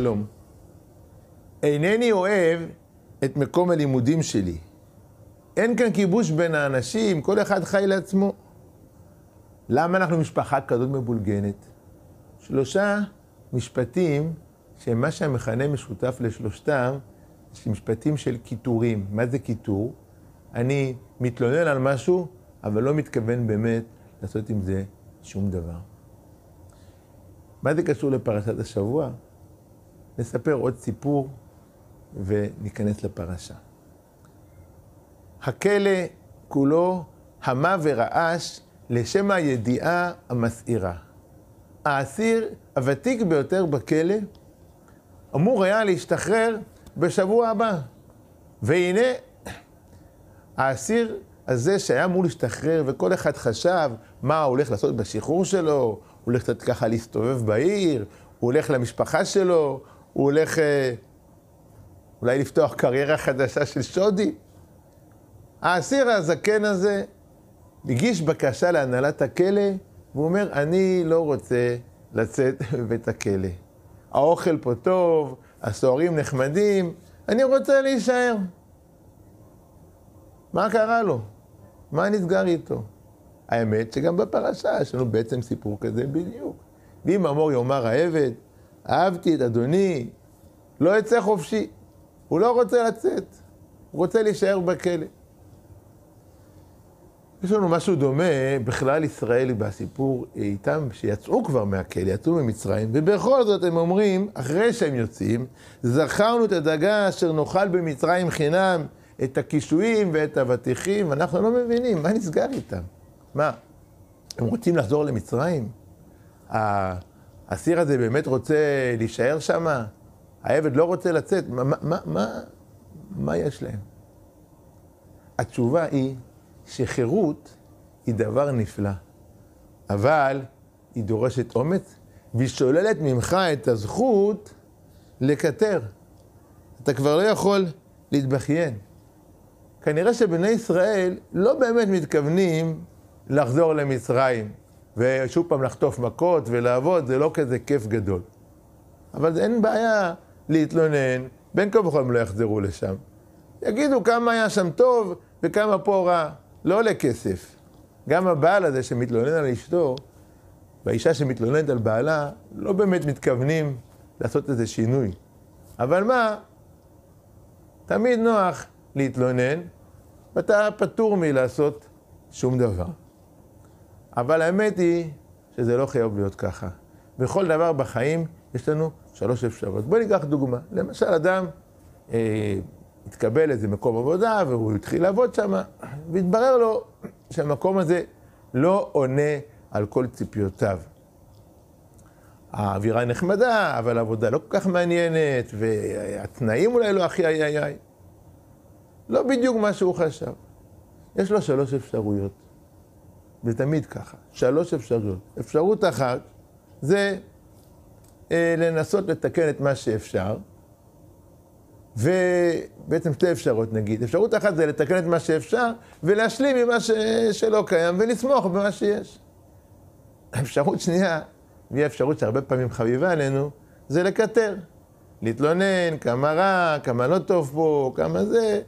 שלום. אינני אוהב את מקום הלימודים שלי. אין כאן כיבוש בין האנשים, כל אחד חי לעצמו. למה אנחנו משפחה כזאת מבולגנת? שלושה משפטים שהם מה שהמכנה משותף לשלושתם, זה משפטים של קיטורים. מה זה קיטור? אני מתלונן על משהו, אבל לא מתכוון באמת לעשות עם זה שום דבר. מה זה קשור לפרשת השבוע? נספר עוד סיפור וניכנס לפרשה. הכלא כולו המה ורעש לשם הידיעה המסעירה. האסיר הוותיק ביותר בכלא אמור היה להשתחרר בשבוע הבא. והנה, האסיר הזה שהיה אמור להשתחרר, וכל אחד חשב מה הוא הולך לעשות בשחרור שלו, הוא הולך קצת ככה להסתובב בעיר, הוא הולך למשפחה שלו, הוא הולך אה, אולי לפתוח קריירה חדשה של שודי. האסיר הזקן הזה הגיש בקשה להנהלת הכלא, והוא אומר, אני לא רוצה לצאת מבית הכלא. האוכל פה טוב, הסוהרים נחמדים, אני רוצה להישאר. מה קרה לו? מה נסגר איתו? האמת שגם בפרשה יש לנו בעצם סיפור כזה בדיוק. ואם אמור יאמר העבד, אהבתי את אדוני, לא יצא חופשי. הוא לא רוצה לצאת, הוא רוצה להישאר בכלא. יש לנו משהו דומה, בכלל ישראל בסיפור איתם, שיצאו כבר מהכלא, יצאו ממצרים, ובכל זאת הם אומרים, אחרי שהם יוצאים, זכרנו את הדגה אשר נאכל במצרים חינם, את הקישואים ואת אבטיחים, ואנחנו לא מבינים, מה נסגר איתם? מה, הם רוצים לחזור למצרים? האסיר הזה באמת רוצה להישאר שם? העבד לא רוצה לצאת? מה, מה, מה, מה יש להם? התשובה היא שחירות היא דבר נפלא, אבל היא דורשת אומץ, והיא שוללת ממך את הזכות לקטר. אתה כבר לא יכול להתבכיין. כנראה שבני ישראל לא באמת מתכוונים לחזור למצרים, ושוב פעם לחטוף מכות ולעבוד, זה לא כזה כיף גדול. אבל אין בעיה להתלונן, בין כה וכה הם לא יחזרו לשם. יגידו כמה היה שם טוב וכמה פה רע. לא עולה כסף. גם הבעל הזה שמתלונן על אשתו, והאישה שמתלוננת על בעלה, לא באמת מתכוונים לעשות איזה שינוי. אבל מה, תמיד נוח להתלונן, ואתה פטור מלעשות שום דבר. אבל האמת היא שזה לא חייב להיות ככה. בכל דבר בחיים יש לנו שלוש אפשרויות. בואי ניקח דוגמה. למשל, אדם אה, התקבל לאיזה מקום עבודה, והוא התחיל לעבוד שם, והתברר לו שהמקום הזה לא עונה על כל ציפיותיו. האווירה נחמדה, אבל העבודה לא כל כך מעניינת, והתנאים אולי לא הכי איי איי איי. לא בדיוק מה שהוא חשב. יש לו שלוש אפשרויות, ותמיד ככה, שלוש אפשרויות. אפשרות אחת זה אה, לנסות לתקן את מה שאפשר, ובעצם שתי אפשרות נגיד. אפשרות אחת זה לתקן את מה שאפשר ולהשלים עם מה ש... שלא קיים ולסמוך במה שיש. אפשרות שנייה, והיא אפשרות שהרבה פעמים חביבה עלינו, זה לקטר. להתלונן, כמה רע, כמה לא טוב פה, כמה זה.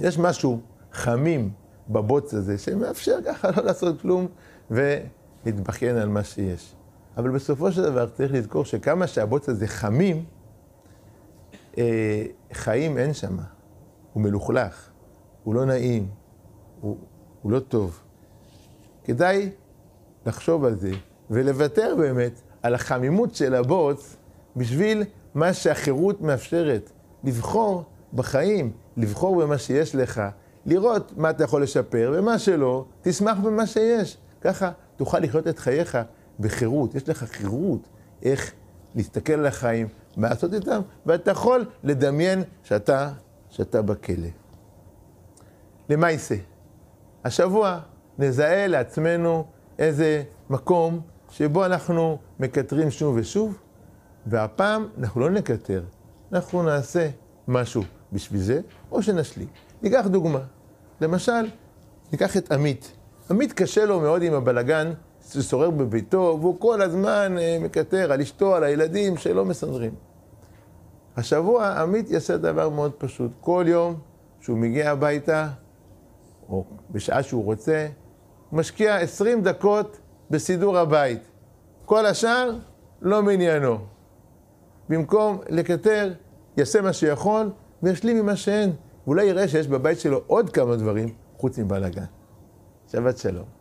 יש משהו חמים בבוץ הזה שמאפשר ככה לא לעשות כלום ולהתבכיין על מה שיש. אבל בסופו של דבר צריך לזכור שכמה שהבוץ הזה חמים, אה, חיים אין שם. הוא מלוכלך, הוא לא נעים, הוא, הוא לא טוב. כדאי לחשוב על זה ולוותר באמת על החמימות של הבוץ בשביל מה שהחירות מאפשרת. לבחור בחיים, לבחור במה שיש לך, לראות מה אתה יכול לשפר ומה שלא, תשמח במה שיש. ככה תוכל לחיות את חייך בחירות. יש לך חירות איך להסתכל על החיים, מה לעשות איתם, ואתה יכול לדמיין שאתה, שאתה בכלא. למעשה, השבוע נזהה לעצמנו איזה מקום שבו אנחנו מקטרים שוב ושוב, והפעם אנחנו לא נקטר, אנחנו נעשה משהו בשביל זה, או שנשלים. ניקח דוגמה. למשל, ניקח את עמית. עמית קשה לו מאוד עם הבלגן ששורר בביתו, והוא כל הזמן אה, מקטר על אשתו, על הילדים שלא מסדרים. השבוע עמית יעשה דבר מאוד פשוט. כל יום שהוא מגיע הביתה, או בשעה שהוא רוצה, הוא משקיע 20 דקות בסידור הבית. כל השאר לא מעניינו. במקום לקטר, יעשה מה שיכול וישלים עם מה שאין. ואולי יראה שיש בבית שלו עוד כמה דברים חוץ מבלאגן. שבת שלום.